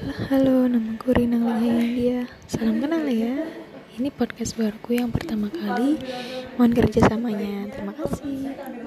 Halo, nama gue Rina India. Salam kenal ya. Ini podcast baruku yang pertama kali. Mohon kerjasamanya. Terima kasih.